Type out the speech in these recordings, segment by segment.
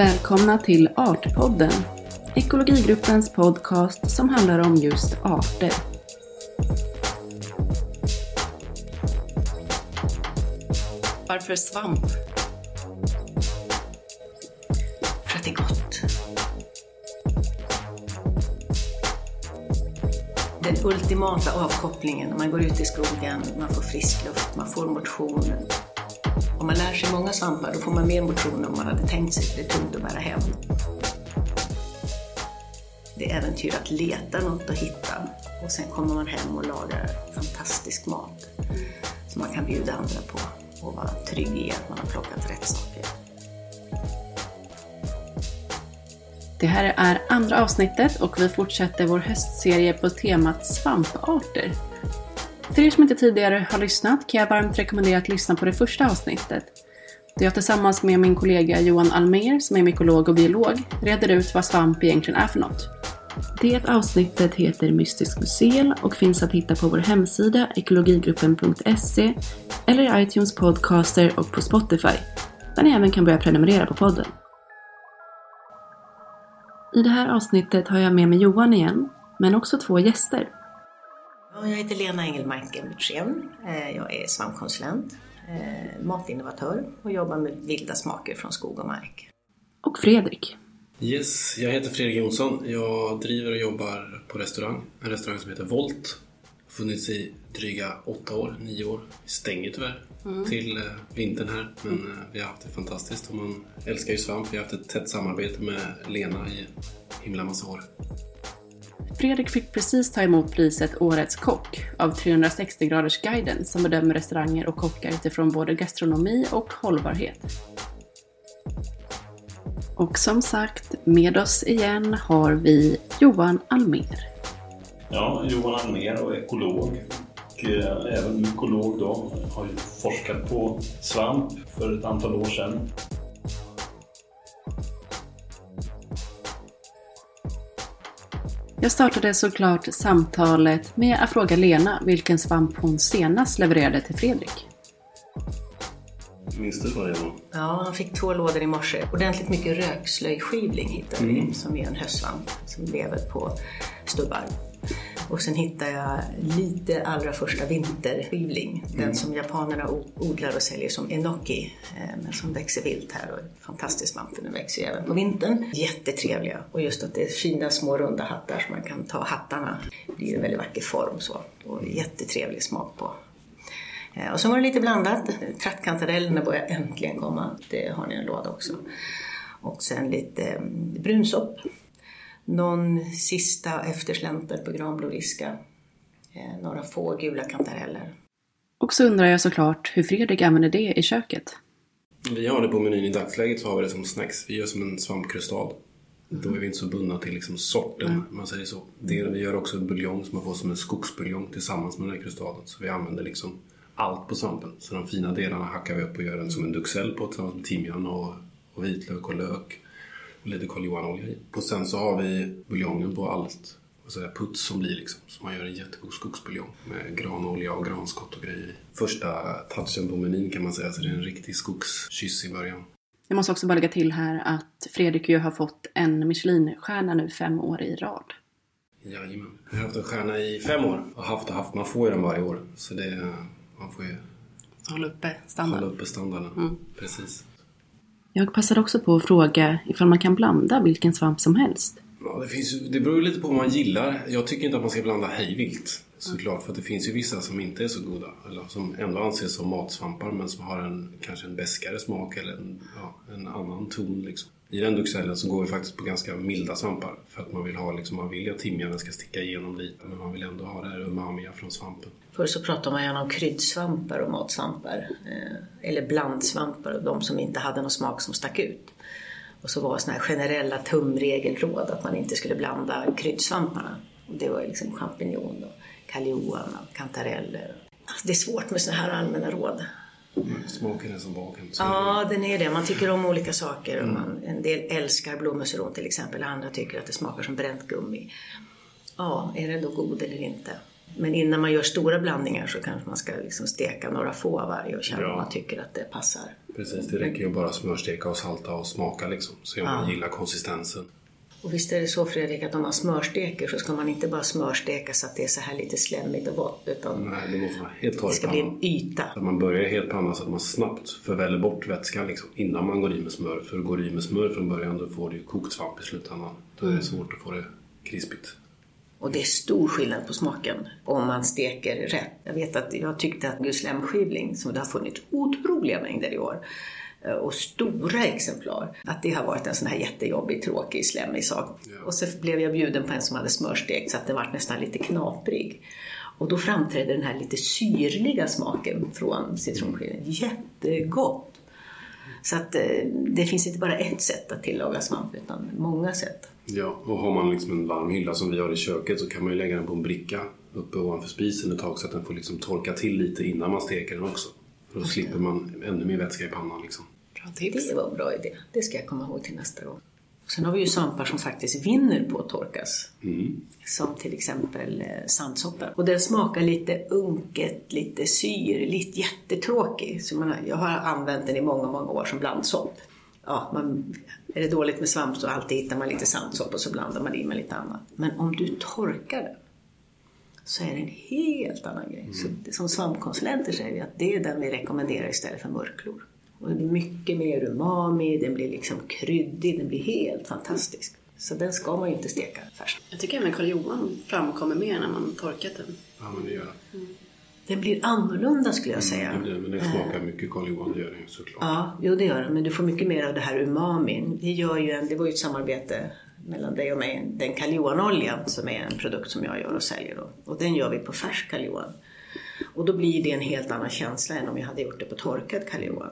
Välkomna till Artpodden, ekologigruppens podcast som handlar om just arter. Varför svamp? För att det är gott. Den ultimata avkopplingen, när man går ut i skogen, man får frisk luft, man får motion. Om man lär sig många svampar, då får man mer motion än man hade tänkt sig, för det är tungt att bära hem. Det är äventyr att leta något och hitta. Och sen kommer man hem och lagar fantastisk mat som man kan bjuda andra på och vara trygg i att man har plockat rätt saker. Det här är andra avsnittet och vi fortsätter vår höstserie på temat svamparter. För er som inte tidigare har lyssnat kan jag varmt rekommendera att lyssna på det första avsnittet. Där jag tillsammans med min kollega Johan Almer, som är mykolog och biolog, reder ut vad svamp egentligen är för något. Det avsnittet heter Mystisk mycel och finns att hitta på vår hemsida ekologigruppen.se eller i iTunes Podcaster och på Spotify, där ni även kan börja prenumerera på podden. I det här avsnittet har jag med mig Johan igen, men också två gäster. Ja, Jag heter Lena Engelmark Embertsén. Eh, Jag är svampkonsulent, eh, matinnovatör och jobbar med vilda smaker från skog och mark. Och Fredrik. Yes, jag heter Fredrik Jonsson. Jag driver och jobbar på restaurang. En restaurang som heter Volt. Funnits i dryga åtta år, nio år. Vi stänger tyvärr till eh, vintern här. Men vi har haft det fantastiskt och man älskar ju svamp. Vi har haft ett tätt samarbete med Lena i himla massa år. Fredrik fick precis ta emot priset Årets kock av 360-gradersguiden som bedömer restauranger och kockar utifrån både gastronomi och hållbarhet. Och som sagt, med oss igen har vi Johan Almer. Ja, Johan Almer och ekolog. Och eh, även mykolog då. Har ju forskat på svamp för ett antal år sedan. Jag startade såklart samtalet med att fråga Lena vilken svamp hon senast levererade till Fredrik. Minns du vad det var? Ja, han fick två lådor i morse. Ordentligt mycket rökslöjskivling hittade vi, som är en höstsvamp som lever på stubbar. Och sen hittade jag lite allra första vinterskivling. Den som japanerna odlar och säljer som enoki. eh, Men som växer vilt här och är en fantastisk svamp. för Den växer ju även på vintern. Jättetrevliga. Och just att det är fina små runda hattar som man kan ta hattarna. Det blir en väldigt vacker form så. Och jättetrevlig smak på. Eh, Och så var det lite blandat. Trattkantarellerna börjar äntligen komma. Det har ni en låda också. Och sen lite mm, brunsopp. Någon sista efterslänter på granblodriska. Eh, några få gula kantareller. Och så undrar jag såklart hur Fredrik använder det i köket. Vi har det på menyn i dagsläget så har vi det som snacks. Vi gör som en svampkrustad. Då är vi inte så bundna till liksom sorten, om man säger så. Det, vi gör också en buljong som man får som en skogsbuljong tillsammans med den här krustaden. Så vi använder liksom allt på svampen. Så de fina delarna hackar vi upp och gör en som en duxell på tillsammans med timjan och, och vitlök och lök. Och lite Karl Johan-olja i. Och sen så har vi buljongen på allt. Och så är det puts som blir liksom. Så man gör en jättegod skogsbuljong med granolja och granskott och grejer i. Första touchen på menyn kan man säga. Så det är en riktig skogskyss i början. Jag måste också bara lägga till här att Fredrik ju har fått en Michelinstjärna nu fem år i rad. Jajamän. Jag har haft en stjärna i fem år. Och haft och haft. Man får ju den varje år. Så det, man får ju Hålla uppe hålla standarden. uppe standarden. Precis. Jag passar också på att fråga ifall man kan blanda vilken svamp som helst. Ja, det, finns, det beror ju lite på vad man gillar. Jag tycker inte att man ska blanda hejvilt. Såklart, för att det finns ju vissa som inte är så goda. Eller som ändå anses som matsvampar men som har en, kanske en beskare smak eller en, ja, en annan ton. Liksom. I den duxellen så går vi faktiskt på ganska milda svampar. För att man vill ha, liksom, man vill ju att timjanen ska sticka igenom lite. Men man vill ändå ha det här umamiga från svampen. Förr så pratade man gärna om kryddsvampar och matsvampar. Eh, eller blandsvampar och de som inte hade någon smak som stack ut. Och så var sådana här generella tumregelråd att man inte skulle blanda kryddsvamparna. Och det var ju liksom champinjon och och kantareller. Alltså, det är svårt med sådana här allmänna råd. Smaken är som baken. Ja, den är det. Man tycker om olika saker. Och man, en del älskar blåmusseron till exempel. Andra tycker att det smakar som bränt gummi. Ja, är den då god eller inte? Men innan man gör stora blandningar så kanske man ska liksom steka några få av varje och känna Ja. om man tycker att det passar. Precis, det räcker ju bara smörsteka och salta och smaka liksom. Se om man gillar konsistensen. Och visst är det så Fredrik att om man smörsteker så ska man inte bara smörsteka så att det är så här lite slemmigt och gott utan Nej, det måste vara helt det ska bli en yta. Att man börjar helt panna så att man snabbt förväller bort vätskan liksom, innan man går i med smör. För går du i med smör från början då får du ju kokt svamp i slutändan. Då är det svårt att få det krispigt. Och det är stor skillnad på smaken om man steker rätt. Jag vet att jag tyckte att guslämskivling, som det har funnits otroliga mängder i år, och stora exemplar, att det har varit en sån här jättejobbig, tråkig, slemmig sak. Och så blev jag bjuden på en som hade smörstekt så att den var nästan lite knaprig. Och då framträdde den här lite syrliga smaken från citronskivling. Jättegott! Så att eh, det finns inte bara ett sätt att tillaga svamp, utan många sätt. Ja, och har man liksom en varm hylla som vi har i köket så kan man ju lägga den på en bricka uppe ovanför spisen ett tag så att den får liksom torka till lite innan man steker den också. För då slipper man ännu mer vätska i pannan liksom. Bra tips. Det var en bra idé. Det ska jag komma ihåg till nästa gång. Sen har vi ju svampar som faktiskt vinner på att torkas. Som till exempel eh, sandsoppa. Och den smakar lite unket, lite syrligt, jättetråkig. Så man, har- jag har använt den i många, många år som blandsopp. Ja, man, är det dåligt med svamp så alltid hittar man lite sandsopp och så blandar man i med lite annat. Men om du torkar den så är det en helt annan grej. Så det- som svampkonsulenter säger vi att det är den vi rekommenderar istället för mörklor. Och det blir mycket mer umami, den blir liksom kryddig, den blir helt fantastisk. Så den ska man ju inte steka färsk. Jag tycker även Karl Johan framkommer mer när man torkat den. Ja, men det gör det. Den blir annorlunda skulle jag säga. Det blir- Men det smakar mycket Karl Johan, det gör ju såklart. Ja, jo det gör det. Men du får mycket mer av det här umamin. Det, gör ju en, det var ju ett samarbete mellan dig och mig. Den Karl Johan-oljan som är en produkt som jag gör och säljer. Då. Och den gör vi på färsk Karl Johan. Och då blir det en helt annan känsla än om jag hade gjort det på torkad Karl Johan.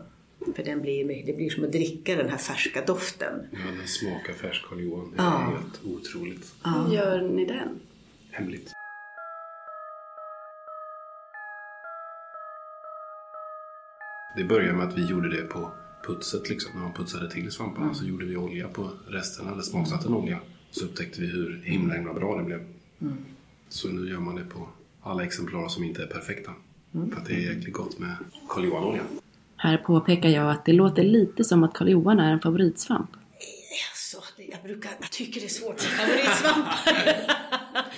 För den blir, det blir som att dricka den här färska doften. Ja, den smakar färsk Karl Johan. Det är Ja. helt otroligt. Hur gör ni den? Hemligt. Det började med att vi gjorde det på putset liksom. När man putsade till svamparna så gjorde vi olja på resten, eller smaksatte en olja. Så upptäckte vi hur himla himla bra det blev. Så nu gör man det på alla exemplar som inte är perfekta. För att det är jäkligt gott med Karl Johan-olja. Här påpekar jag att det låter lite som att Karl Johan är en favoritsvamp. Alltså, det- jag, brukar, jag tycker det är svårt med favoritsvampar.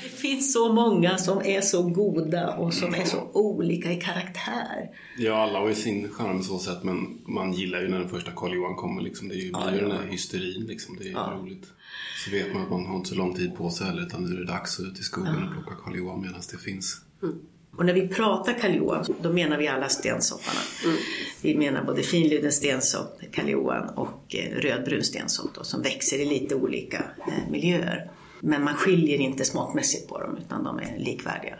det finns så många som är så goda och som är så olika i karaktär. Ja, alla har ju sin charm så sätt men man gillar ju när den första Karl Johan kommer. Liksom. Det är ju, blir ju den här hysterin. Liksom. Det är ju roligt. Så vet man att man har inte så lång tid på sig heller utan nu är det dags att ut i skogen och plocka Karl Johan medan det finns. Och när vi pratar Karl Johan, då menar vi alla stensopparna. Vi menar både finluden stensopp, Karl Johan och eh, rödbrun stensopp då, som växer i lite olika eh, miljöer. Men man skiljer inte smakmässigt på dem utan de är likvärdiga.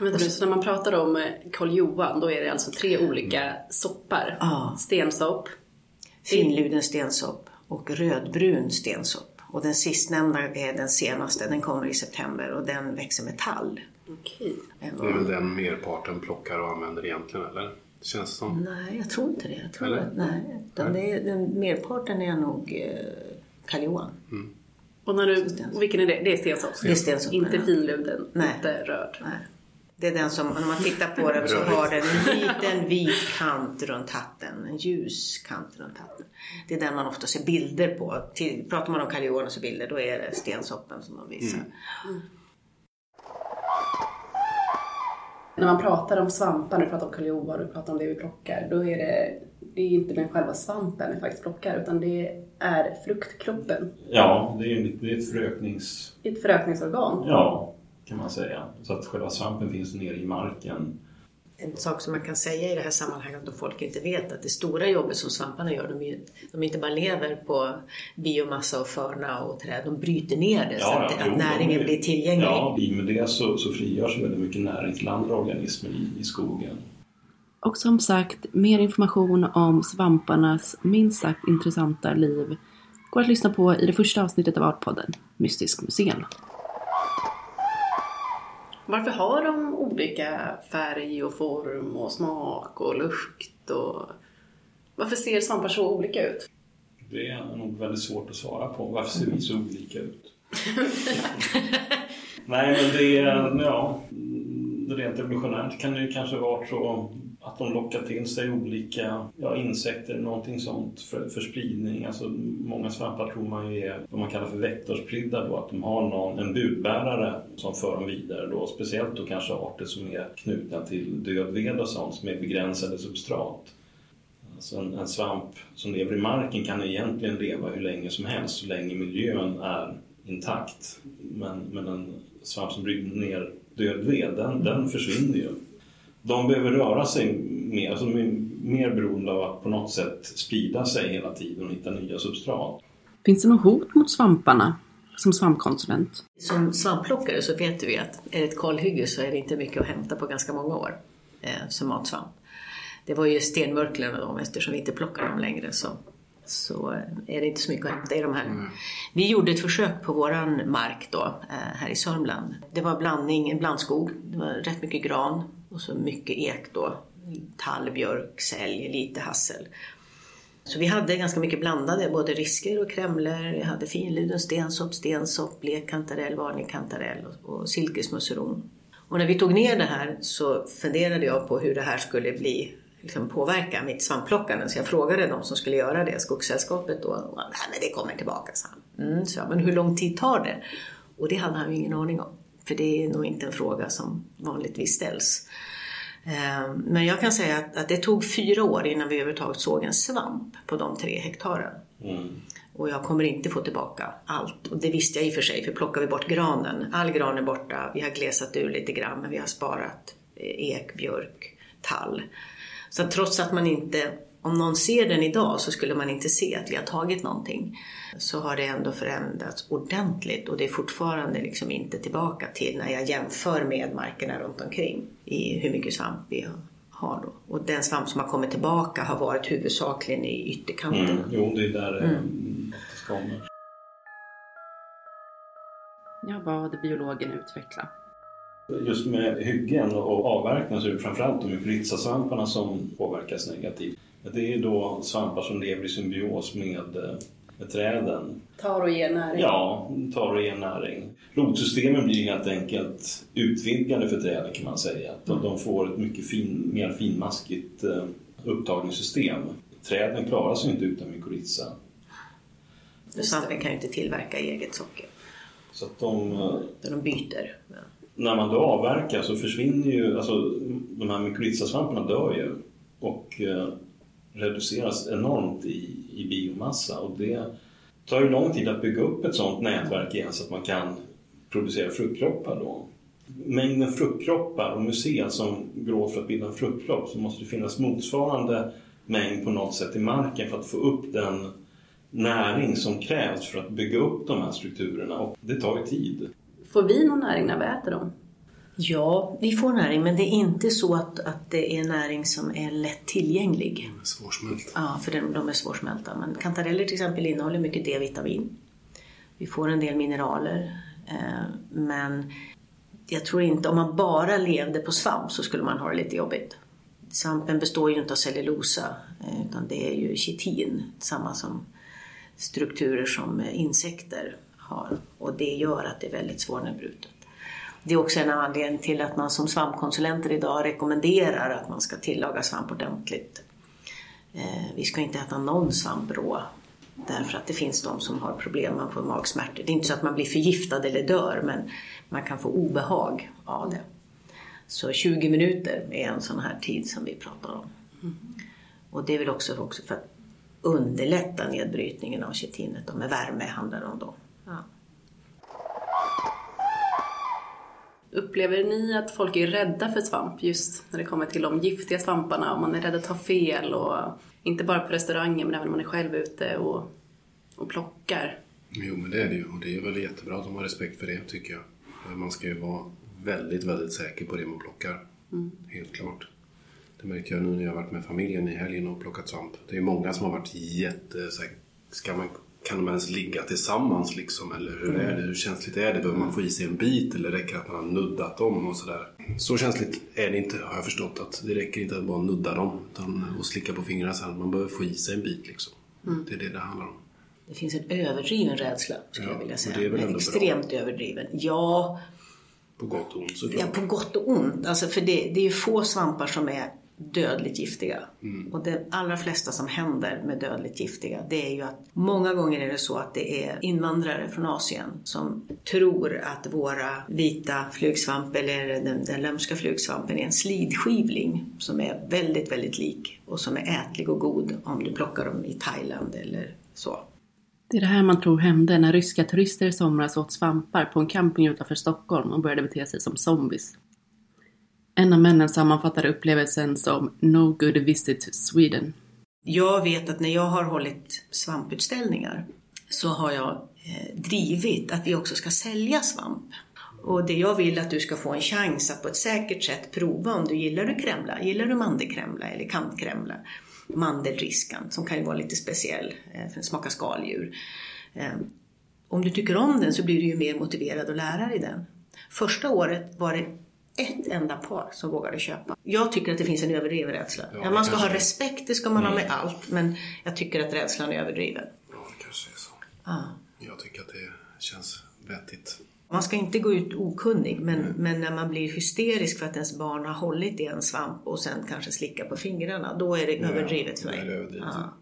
Vänta nu, så när man pratar om eh, Karl Johan, då är det alltså tre olika soppar? Ja. Stensopp. Finluden stensopp och rödbrun stensopp. Och den sistnämnda är den senaste, den kommer i september och den växer med tall. Okej. Det är väl den merparten plockar och använder egentligen, eller? Det känns som. Nej, jag tror inte det. Jag tror Eller? att, nej, utan det är, den, merparten är nog eh, Karl Johan. Och, när du, och vilken är det? Det är stensopp? Det är stensopp, Inte finluden, Nej. inte röd. Nej. Det är den som, när man tittar på den så har den en liten vit kant runt hatten, en ljus kant runt hatten. Det är den man ofta ser bilder på. Till, pratar man om Karl så bilder, då är det stensoppen som man visar. När man pratar om svampar, du pratar om Karl Johan, du pratar om det vi plockar, då är det, det är inte den själva svampen vi faktiskt plockar, utan det är fruktkroppen. Ja, det är, det är ett är ett förökningsorgan. Ja, kan man säga. Så att själva svampen finns nere i marken. En sak som man kan säga i det här sammanhanget då folk inte vet att det stora jobbet som svamparna gör, de, är, de inte bara lever på biomassa och förna och träd, de bryter ner det så att, jo, att näringen de- blir tillgänglig. Ja, i och med det så, så frigörs väldigt mycket näring till andra organismer i, i skogen. Och som sagt, mer information om svamparnas minst sagt intressanta liv går att lyssna på i det första avsnittet av Artpodden, Mystisk museum. Varför har de olika färg och form och smak och lukt? Och... Varför ser svampar så olika ut? Det är nog väldigt svårt att svara på. Varför ser vi så olika ut? Nej, men det är, ja, rent evolutionärt kan det ju kanske vara så att de lockar till sig olika ja, insekter, någonting sånt för, för spridning. Alltså, många svampar tror man ju är vad man kallar för vektorspridda då, att de har någon, en budbärare som för dem vidare då. Speciellt då kanske arter som är knutna till död ved och sånt som är begränsade substrat. Alltså en, en, svamp som lever i marken kan egentligen leva hur länge som helst så länge miljön är intakt. Men, men en svamp som bryter ner död ved, den, den försvinner ju. De behöver röra sig mer, alltså de är mer beroende av att på något sätt sprida sig hela tiden och hitta nya substrat. Finns det något hot mot svamparna som svampkonsulent? Som svampplockare så vet vi att är det ett kalhygge så är det inte mycket att hämta på ganska många år eh, som matsvamp. Det var ju stenmörklen och dem, eftersom vi inte plockar dem längre så, så är det inte så mycket att hämta i de här. Mm. Vi gjorde ett försök på våran mark då, eh, här i Sörmland. Det var blandning, en blandskog. Det var rätt mycket gran och så mycket ek då. Tall, björk, sälj, lite hassel. Så vi hade ganska mycket blandade, både risker och kremler. Vi hade finluden, stensopp, stensopp, blekkantarell, varningskantarell och, och silkesmusseron. Och när vi tog ner det här så funderade jag på hur det här skulle bli liksom påverka mitt svampplockande. Så jag frågade de som skulle göra det, Skogssällskapet då. Och, Nej, men det kommer tillbaka, sa han. Mm, så, men hur lång tid tar det? Och det hade han ju ingen aning om. För det är nog inte en fråga som vanligtvis ställs. Ehm, men jag kan säga att, att det tog fyra år innan vi överhuvudtaget såg en svamp på de tre hektaren. Mm. Och jag kommer inte få tillbaka allt. Och det visste jag i och för sig, för plockar vi bort granen, all gran är borta, vi har glesat ur lite grann, men vi har sparat eh, ek, björk, tall. Så trots att man inte, om någon ser den idag så skulle man inte se att vi har tagit någonting. Så har det ändå förändrats ordentligt och det är fortfarande liksom inte tillbaka till när jag jämför med markerna runt omkring i hur mycket svamp vi har då. Och den svamp som har kommit tillbaka har varit huvudsakligen i ytterkanterna. Mm, jo, det är där det mm. kommer. Ja, vad hade biologen utvecklat? Just med hyggen och avverkning så är det framförallt de mykorrhizasvamparna som påverkas negativt. Det är då svampar som lever i symbios med, med träden. Tar och ger näring? Ja, tar och ger näring. Rotsystemen blir helt enkelt utvidgade för träden kan man säga. De, de får ett mycket fin, mer finmaskigt eh, upptagningssystem. Träden klarar sig inte utan mykorrhiza. Svampen kan ju inte tillverka eget socker. Så att de, eh, de byter. När man då avverkar så försvinner ju, alltså de här mykorrhizasvamparna dör ju och eh, reduceras enormt i, i biomassa och det tar ju lång tid att bygga upp ett sådant nätverk igen så att man kan producera fruktkroppar då. Mängden fruktkroppar och museer som går för att bilda en fruktkropp så måste det finnas motsvarande mängd på något sätt i marken för att få upp den näring som krävs för att bygga upp de här strukturerna och det tar ju tid. Får vi någon näring när vi äter dem? Ja, vi får näring men det är inte så att, att det är näring som är lätt tillgänglig. De är svårsmälta. Ja, för de, de är svårsmälta. Men kantareller till exempel innehåller mycket D-vitamin. Vi får en del mineraler. Eh, men jag tror inte, om man bara levde på svamp så skulle man ha det lite jobbigt. Svampen består ju inte av cellulosa eh, utan det är ju kitin, samma som strukturer som insekter har. Och det gör att det är väldigt svårnedbrutet. Det är också en anledning till att man som svampkonsulenter idag rekommenderar att man ska tillaga svamp ordentligt. Eh, vi ska inte äta någon svamp rå därför att det finns de som har problem, man får magsmärtor. Det är inte så att man blir förgiftad eller dör men man kan få obehag av det. Så 20 minuter är en sån här tid som vi pratar om. Och det är väl också, också för att underlätta nedbrytningen av ketinet och med värme handlar det om då. Upplever ni att folk är rädda för svamp just när det kommer till de giftiga svamparna och man är rädd att ta fel och inte bara på restauranger men även när man är själv ute och, och plockar? Jo men det är det ju och det är väl jättebra att de har respekt för det tycker jag. Man ska ju vara väldigt, väldigt säker på det man plockar. Mm. Helt klart. Det märker jag nu när jag har varit med familjen i helgen och plockat svamp. Det är många som har varit jättesäkra. Ska man kan de ens ligga tillsammans liksom? Eller hur mm. är det? Hur känsligt är det? Behöver man få i sig en bit eller räcker det att man har nuddat dem och sådär? Så känsligt är det inte har jag förstått. att Det räcker inte att bara nudda dem utan, och slicka på fingrarna sen. Man behöver få i sig en bit liksom. Mm. Det är det det handlar om. Det finns en överdriven rädsla skulle ja, jag vilja säga. Det är väl ändå Extremt bra. överdriven. Ja, På gott och ont såklart. Ja, på gott och ont. Alltså för det, det är ju få svampar som är dödligt giftiga. Och det allra flesta som händer med dödligt giftiga, det är ju att många gånger är det så att det är invandrare från Asien som tror att våra vita flugsvamp eller den, den lömska flugsvampen är en slidskivling som är väldigt, väldigt lik och som är ätlig och god om du plockar dem i Thailand eller så. Det är det här man tror hände när ryska turister i somras åt svampar på en camping utanför Stockholm och började bete sig som zombies. En av männen sammanfattade upplevelsen som “No good visit to Sweden”. Jag vet att när jag har hållit svamputställningar så har jag eh, drivit att vi också ska sälja svamp. Och det jag vill att du ska få en chans att på ett säkert sätt prova om du gillar du kremla, gillar du mandelkremla eller kantkremla, mandelriskan som kan ju vara lite speciell eh, för den smakar skaldjur. Eh, om du tycker om den så blir du ju mer motiverad att lära dig den. Första året var det ett enda par som vågade köpa. Jag tycker att det finns en överdriven rädsla. Ja, Ja, man ska ha respekt, det ska man ha med allt, men jag tycker att rädslan är överdriven. Ja, det kanske är så. Ja. Jag tycker att det känns vettigt. Man ska inte gå ut okunnig, men, men när man blir hysterisk för att ens barn har hållit i en svamp och sen kanske slickar på fingrarna, då är det överdrivet för mig. är det överdrivet. Ja.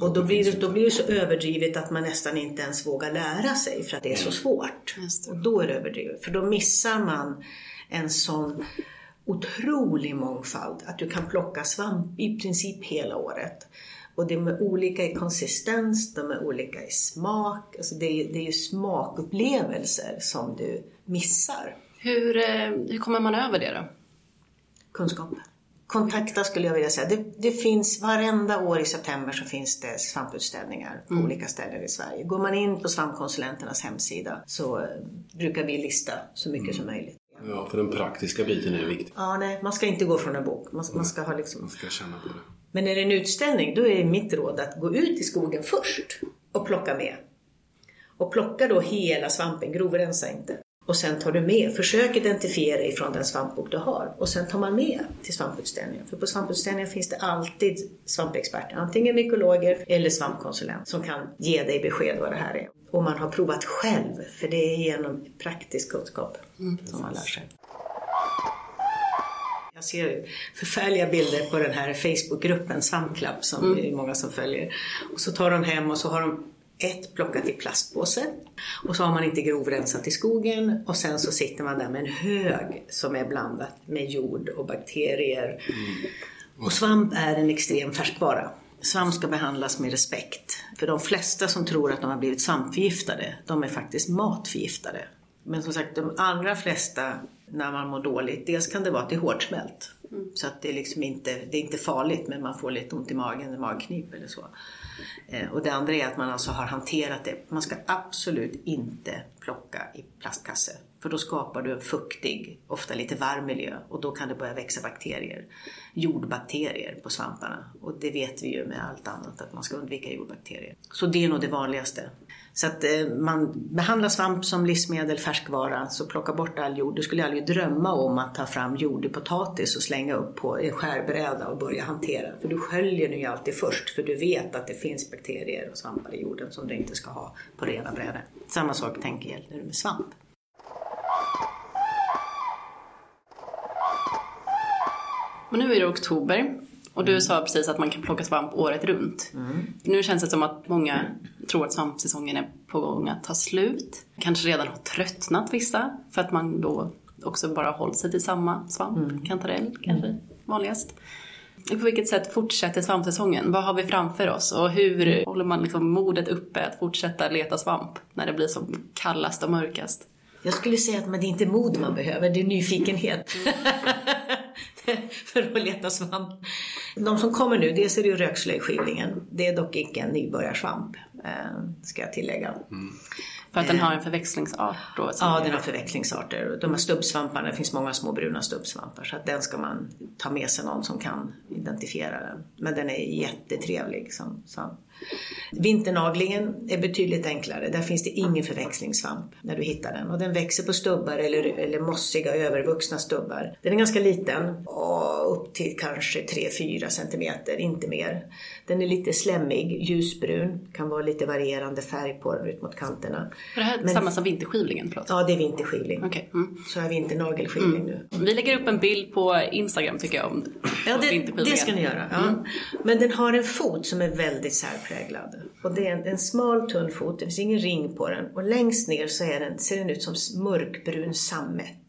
Och då blir, det, då blir det så överdrivet att man nästan inte ens vågar lära sig för att det är så svårt. Just det. Och då är det överdrivet, för då missar man en sån otrolig mångfald att du kan plocka svamp i princip hela året. Och de är olika i konsistens, de är olika i smak. Alltså det, är, det är ju smakupplevelser som du missar. Hur, eh, hur kommer man över det då? Kunskap. Kontakta skulle jag vilja säga. Det, det finns varenda år i september så finns det svamputställningar på olika ställen i Sverige. Går man in på svampkonsulenternas hemsida så eh, brukar vi lista så mycket som möjligt. Ja, för den praktiska biten är viktig. Ja, nej, man ska inte gå från en bok. Man, man ska ha liksom... Man ska känna på det. Men är det en utställning, då är mitt råd att gå ut i skogen först och plocka med. Och plocka då hela svampen, grovrensa inte. Och sen tar du med, försök identifiera ifrån den svampbok du har. Och sen tar man med till svamputställningen. För på svamputställningen finns det alltid svampexperter, antingen mykologer eller svampkonsulent som kan ge dig besked vad det här är. Och man har provat själv, för det är genom praktisk kunskap som man lär sig. Jag ser förfärliga bilder på den här Facebookgruppen Svampklapp som det är många som följer. Och så tar de hem och så har de ett plockat i plastpåse och så har man inte grovrensat i skogen och sen så sitter man där med en hög som är blandat med jord och bakterier. Och svamp är en extrem färskvara. Svamp ska behandlas med respekt. För de flesta som tror att de har blivit svampförgiftade, de är faktiskt matförgiftade. Men som sagt, de allra flesta när man mår dåligt, dels kan det vara att det är hårdsmält. Så att det är liksom inte, det är inte farligt men man får lite ont i magen, magknip eller så. Eh, och det andra är att man alltså har hanterat det. Man ska absolut inte plocka i plastkasse. För då skapar du en fuktig, ofta lite varm miljö och då kan det börja växa bakterier. Jordbakterier på svamparna. Och det vet vi ju med allt annat att man ska undvika jordbakterier. Så det är nog det vanligaste. Så att eh, man behandlar svamp som livsmedel, färskvara, så plocka bort all jord. Du skulle aldrig drömma om att ta fram jord i potatis och slänga upp på en skärbräda och börja hantera. För du sköljer den ju alltid först, för du vet att det finns bakterier och svampar i jorden som du inte ska ha på rena brädor. Samma sak tänker jag med svamp. Men nu är det oktober och du sa precis att man kan plocka svamp året runt. Nu känns det som att många tror att svampsäsongen är på gång att ta slut. Kanske redan har tröttnat vissa för att man då också bara hållit sig till samma svamp. Kantarell kanske vanligast. På vilket sätt fortsätter svampsäsongen? Vad har vi framför oss? Och hur håller man liksom modet uppe att fortsätta leta svamp när det blir som kallast och mörkast? Jag skulle säga att men det är inte mod man behöver, det är nyfikenhet. för att leta svamp. De som kommer nu, dels är det ju rökslöjskivlingen. Det är dock icke en nybörjarsvamp, eh, ska jag tillägga. För att den har en förväxlingsart då? Ja, är- den har förväxlingsarter. De här stubbsvamparna, det finns många små bruna stubbsvampar. Så att den ska man ta med sig någon som kan identifiera den. Men den är jättetrevlig som svamp. Vinternaglingen är betydligt enklare. Där finns det ingen förväxlingssvamp när du hittar den. Och den växer på stubbar eller, eller mossiga övervuxna stubbar. Den är ganska liten, upp till kanske 3-4 centimeter, inte mer. Den är lite slemmig, ljusbrun, kan vara lite varierande färg på den ut mot kanterna. Är det här Men- samma som vinterskivlingen? Förlåt. Ja, det är vinterskivling. Okej. Mm. Så har vi vinternagelskivling nu. Vi lägger upp en bild på Instagram tycker jag om Ja, om det, vinterskivlingen. det ska ni göra. Ja. Men den har en fot som är väldigt särpräglad. Och det är en, en smal tunn fot, det finns ingen ring på den. Och längst ner så är den, ser den ut som mörkbrun sammet.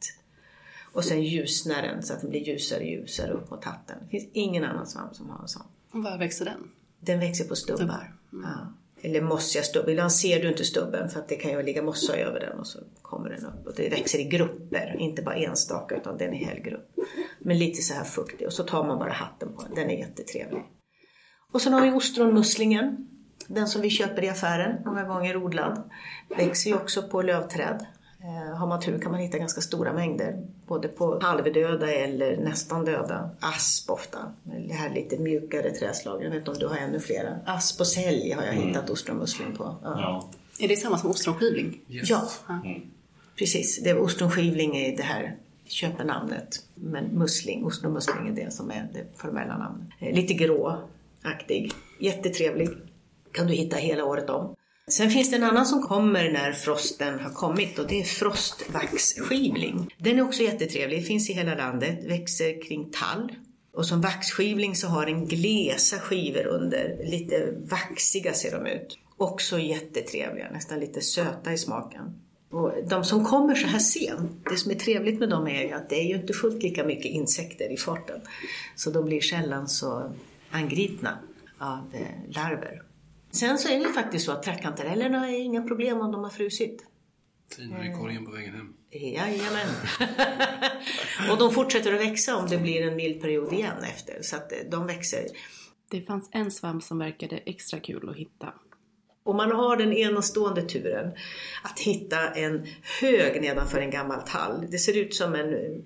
Och sen ljusnar den så att den blir ljusare och ljusare upp mot hatten. Det finns ingen annan svamp som har en sån. Och Var växer den? Den växer på stubbar. Ja. Eller mossiga stubbar. Ibland ser du inte stubben för att det kan ju ligga mossa över den och så kommer den upp. Och det växer i grupper, inte bara enstaka utan den är hel grupp. Men lite så här fuktig och så tar man bara hatten på den. Den är jättetrevlig. Och sen har vi ostronmusslingen. Den som vi köper i affären, många gånger odlad. Växer ju också på lövträd. Eh, Har man tur kan man hitta ganska stora mängder. Både på halvdöda eller nästan döda. Asp ofta. Det här lite mjukare trädslag. Jag vet inte om du har ännu flera. Asp och sälj har jag hittat ostronmusling på. Ja. Ja. Är det samma som ostronskivling? Yes. Ja, precis. Det är ostronskivling är det här köpenamnet. Men musling, ostronmusling är det som är det formella namnet. Eh, Lite aktig. jättetrevlig. Kan du hitta hela året om. Sen finns det en annan som kommer när frosten har kommit och det är frostvaxskivling. Den är också jättetrevlig, finns i hela landet, växer kring tall. Och som vaxskivling så har den glesa skivor under, lite vaxiga ser de ut. Också jättetrevliga, nästan lite söta i smaken. Och de som kommer så här sent, det som är trevligt med dem är ju att det är ju inte fullt lika mycket insekter i farten. Så de blir sällan så angripna av eh, larver. Sen så är det ju faktiskt så att trattkantarellerna är inga problem om de har frusit. Tinar i korgen på vägen hem. Jajamän. och de fortsätter att växa om det blir en mild period igen efter. Så att eh, de växer. Det fanns en svamp som verkade extra kul att hitta. Och man har den enastående turen att hitta en hög nedanför en gammal tall. Det ser ut som en eh,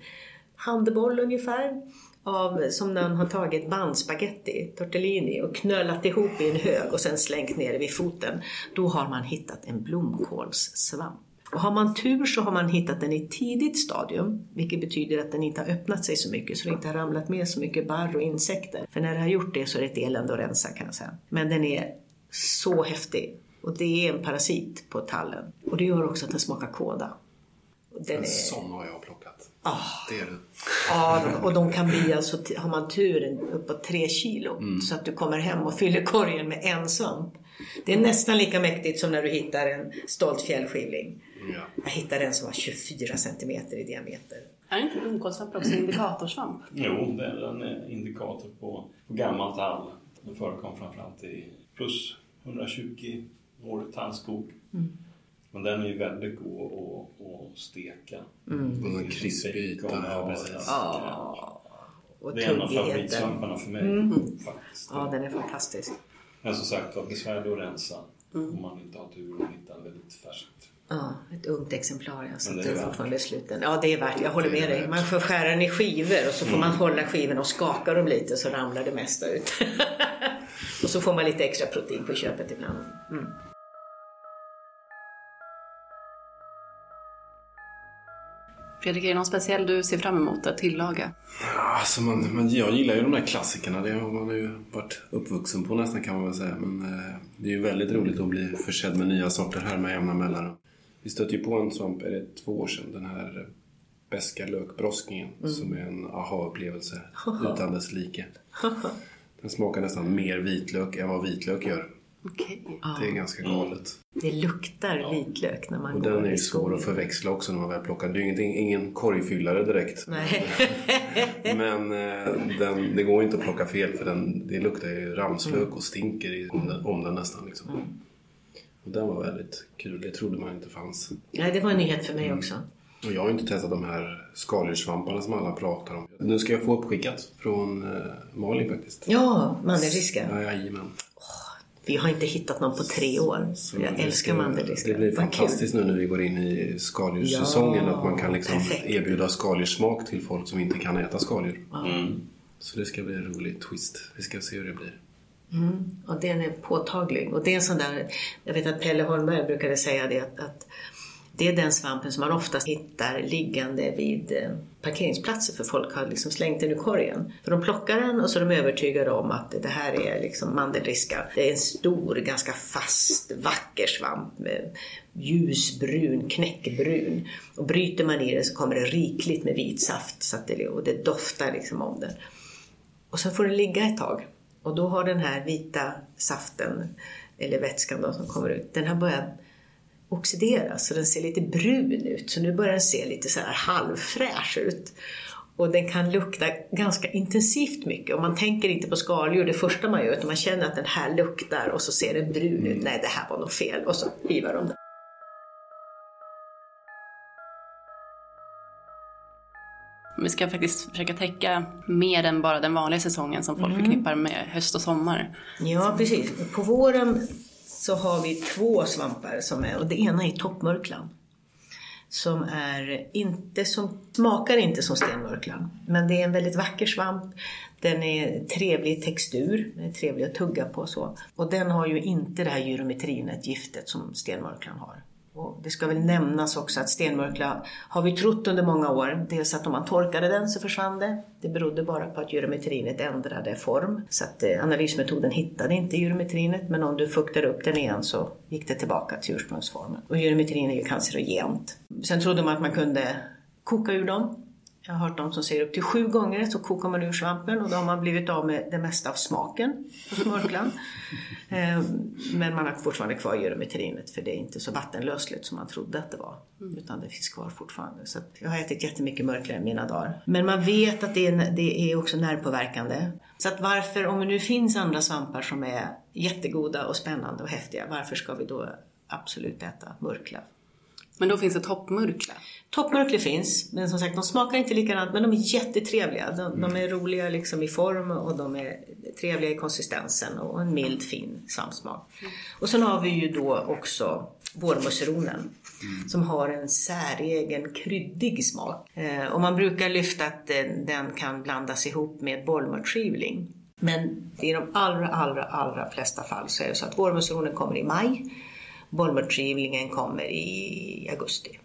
handboll ungefär. Av, som när man har tagit bandspaghetti, tortellini och knölat ihop i en hög och sen slängt ner vid foten. Då har man hittat en blomkålssvamp. Och har man tur så har man hittat den i tidigt stadium, vilket betyder att den inte har öppnat sig så mycket, så det inte har ramlat med så mycket barr och insekter. För när det har gjort det så är det ett elände att rensa kan jag säga. Men den är så häftig. Och det är en parasit på tallen. Och det gör också att den smakar kåda. Den En är... sån har jag plockat. Ah. Det är det. Ja, och de kan bli alltså, har man turen, uppåt tre kilo. Så att du kommer hem och fyller korgen med en svamp. Det är nästan lika mäktigt som när du hittar en stolt fjällskivling. Ja. Jag hittade en som var 24 centimeter i diameter. Är inte blomkålssvamp också indikatorsvamp? Jo, det är en eh, indikator på, på gammalt tall. Den förekom framförallt i plus 120 år tallskog. Men den är ju väldigt god att, att steka. Och en krispig yta. Bacon, Ja, precis. Ja. Och Det är en av favoritsvamparna för mig faktiskt. Ja, den är fantastisk. Men som sagt var besvärlig att rensa om man inte har tur och hittar väldigt färskt. Ja, ett ungt exemplar. Jag det satt är fortfarande i sluten. Ja, det är värt. Jag håller Det är med dig. Man får skära den i skivor och så får man hålla skivorna och skaka dem lite så ramlar det mesta ut. och så får man lite extra protein på köpet ibland. Mm. Fredrik, är det någon speciell du ser fram emot att tillaga? Alltså man, man, jag gillar ju de där klassikerna. Det har man ju varit uppvuxen på nästan kan man väl säga. Men eh, det är ju väldigt roligt att bli försedd med nya sorter här med jämna mellanrum. Vi stötte ju på en svamp, är det två år sedan, den här beska lökbroskingen som är en aha-upplevelse utan dess like. Den smakar nästan mer vitlök än vad vitlök gör. Okej. Det är ganska galet. Det luktar vitlök när man Och går den är ju svår att förväxla också när man väl plockar. Det är ju ingen korgfyllare direkt. Nej. Men eh, den, det går ju inte att plocka fel för den, det luktar ju ramslök och stinker i, om, den, om den nästan. Liksom. Och den var väldigt kul. Det trodde man inte fanns. Nej, det var en nyhet för Mm. mig också. Och jag har ju inte testat de här skaldjurssvamparna som alla pratar om. Nu ska jag få uppskickat från eh, Malin faktiskt. Ja, mandelriska. Ja, jajamän. Vi har inte hittat någon på tre år. Så jag det älskar ska- mandelriska. Det blir fantastiskt nu när vi går in i skaldjurssäsongen. Ja, att man kan liksom perfekt. erbjuda skaldjurssmak till folk som inte kan äta skaldjur. Mm. Så det ska bli en rolig twist. Vi ska se hur det blir. Mm, och den är påtaglig. Och det är en sån där, jag vet att Pelle Holmberg brukade säga det att, att det är den svampen som man oftast hittar liggande vid eh, parkeringsplatser för folk har liksom slängt den ur korgen. För de plockar den och så är de övertygade om att det här är liksom mandelriska. Det är en stor, ganska fast, vacker svamp med ljusbrun, knäckbrun. Och bryter man i den så kommer det rikligt med vit saft så det, och det doftar liksom om den. Och så får den ligga ett tag. Och då har den här vita saften, eller vätskan då, som kommer ut, den har börjat oxideras så den ser lite brun ut. Så nu börjar den se lite så här halvfräsch ut. Och den kan lukta ganska intensivt mycket. Och man tänker inte på skaldjur det första man gör, utan man känner att den här luktar och så ser den brun ut. Nej, det här var nog fel. Och så hivar de den. Vi ska faktiskt försöka täcka mer än bara den vanliga säsongen som folk förknippar med höst och sommar. Ja, precis. På våren så har vi två svampar som är, och det ena är toppmörklan. Som är inte som, smakar inte som stenmörklan, men det är en väldigt vacker svamp. Den är trevlig textur, den är trevlig att tugga på och så. Och den har ju inte det här gyrometrinet, giftet, som stenmörklan har. Och det ska väl nämnas också att stenmurkla har vi trott under många år. Dels att om man torkade den så försvann det. Det berodde bara på att gyrometrinet ändrade form. Så att eh, analysmetoden hittade inte gyrometrinet men om du fuktade upp den igen så gick det tillbaka till ursprungsformen. Och gyrometrin är ju cancerogent. Sen trodde man att man kunde koka ur dem jag har hört de som säger upp till sju gånger så kokar man ur svampen och då har man blivit av med det mesta av smaken på smörklan. Eh, men man har fortfarande kvar gyrometrinet för det är inte så vattenlösligt som man trodde att det var. Utan det finns kvar fortfarande. Så jag har ätit jättemycket mörkla i mina dagar. Men man vet att det är, det är också nervpåverkande. Så att varför, om det nu finns andra svampar som är jättegoda och spännande och häftiga, varför ska vi då absolut äta mörkla? Men då finns det toppmörkla. Toppmörkle finns, men som sagt de smakar inte likadant men de är jättetrevliga. De, de är roliga liksom i form och de är trevliga i konsistensen och en mild fin svampsmak. Och sen har vi ju då också vårmusseronen mm. som har en säregen kryddig smak. Eh, och man brukar lyfta att den, den kan blandas ihop med bollmörtsskivling. Men i de allra, allra, allra flesta fall så är det så att vårmusseronen kommer i maj Bollmörtsgivlingen kommer i augusti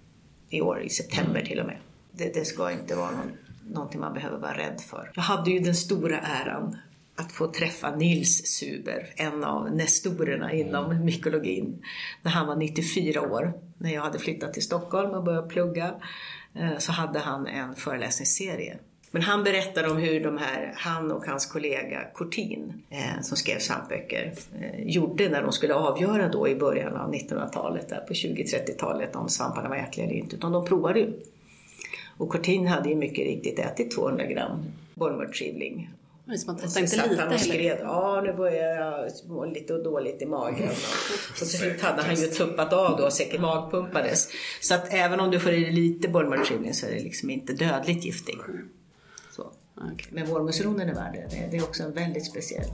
i år, i september till och med. Det, det ska inte vara någon, någonting man behöver vara rädd för. Jag hade ju den stora äran att få träffa Nils Suber, en av nestorerna inom mykologin, när han var 94 år. När jag hade flyttat till Stockholm och börjat plugga eh, så hade han en föreläsningsserie men han berättar om hur de här, han och hans kollega Cortin, eh, som skrev svampböcker, eh, gjorde när de skulle avgöra då i början av 1900-talet, där på 20-30-talet, om svamparna var äckliga eller inte. Utan de provade ju. Och Cortin hade ju mycket riktigt ätit 200 gram bollmörtsskivling. Men man testar inte lite han och skred, ja nu börjar jag må lite och dåligt i magen. Och till slut hade han ju tuppat av då och säkert magpumpades. Så att även om du får i dig lite bollmörtsskivling så är det liksom inte dödligt giftig. Okay. Men vårmusseronen är värd det. Det är också en väldigt speciell.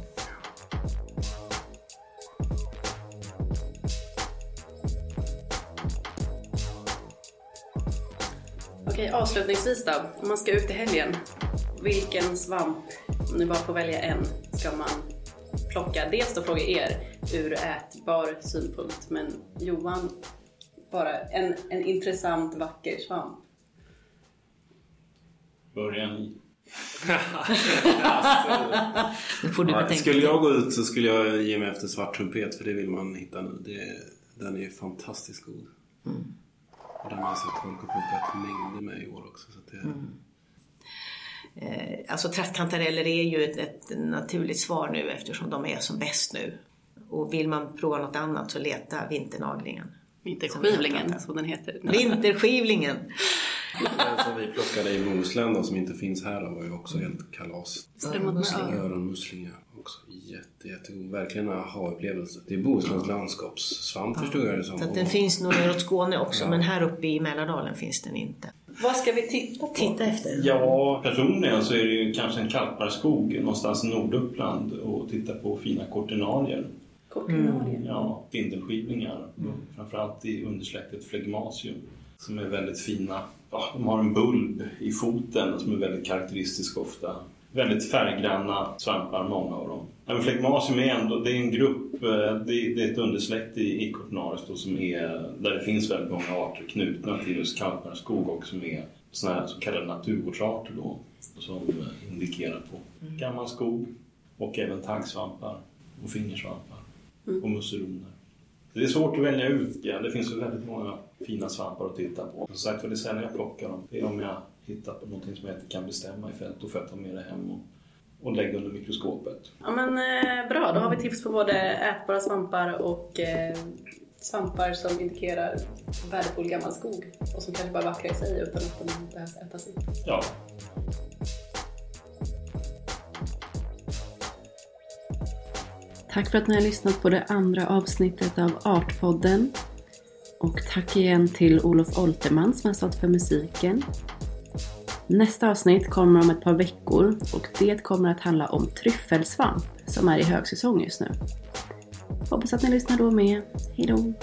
Okej, avslutningsvis då. Om man ska ut i helgen, vilken svamp, om ni bara får välja en, ska man plocka? Dels då fråga er ur ätbar synpunkt, men Johan, bara en, en intressant vacker svamp. Börja ni. du ja, skulle jag gå ut så skulle jag ge mig efter svart trumpet för det vill man hitta nu. Det, den är fantastiskt god. Mm. Och den har jag sett folk har plockat mängder med i år också. Så det... mm. eh, alltså trattkantareller är ju ett, ett naturligt svar nu eftersom de är som bäst nu. Och vill man prova något annat så leta vinternaglingen. Vinterskivlingen som den heter. Vinterskivlingen! Den som vi plockade i Bohuslän som inte finns här då, var ju också helt kalas. Öronmuslingar. Öronmuslingar. Också jätte, jättegod. Verkligen en aha-upplevelse. Det är Bohusläns landskapssvamp ja. förstod jag det som. Så den finns nog neråt Skåne också ja. men här uppe i Mälardalen finns den inte. Vad ska vi titta på? Titta efter? Ja, personligen så är det ju kanske en kalkbarrskog någonstans i Norduppland och titta på fina kortinalier. Kortinalier? Mm. Ja, spindelskivlingar. Mm. Framförallt i undersläktet Flegmasium som är väldigt fina. Ja, de har en bulb i foten som är väldigt karaktäristisk ofta. väldigt färggranna svampar, många av dem. Men Flegmasium är ändå det är en grupp, eh, det är, det är ett undersläkte i, i Cortinaris då, som är, där det finns väldigt många arter knutna till just kalkbarrskog och som är såna så kallade naturvårdsarter då, som indikerar på gammal skog och även taggsvampar och fingersvampar och musseroner. Det är svårt att välja ut. Ja. Det finns väldigt många fina svampar att titta på. Som sagt det är sällan jag plockar dem. Det är om jag hittar på någonting som jag inte kan bestämma i fält. Då får jag ta med det hem och, och lägga under mikroskopet. Ja men eh, bra, då har vi tips på både ätbara svampar och eh, svampar som indikerar värdefull gammal skog och som kanske bara är vackra i sig utan att de behövs ätas upp. Ja, Tack för att ni har lyssnat på det andra avsnittet av Artpodden. Och tack igen till Olof Olterman som har stått för musiken. Nästa avsnitt kommer om ett par veckor och det kommer att handla om tryffelsvamp som är i högsäsong just nu. Hoppas att ni lyssnar då med. Hejdå!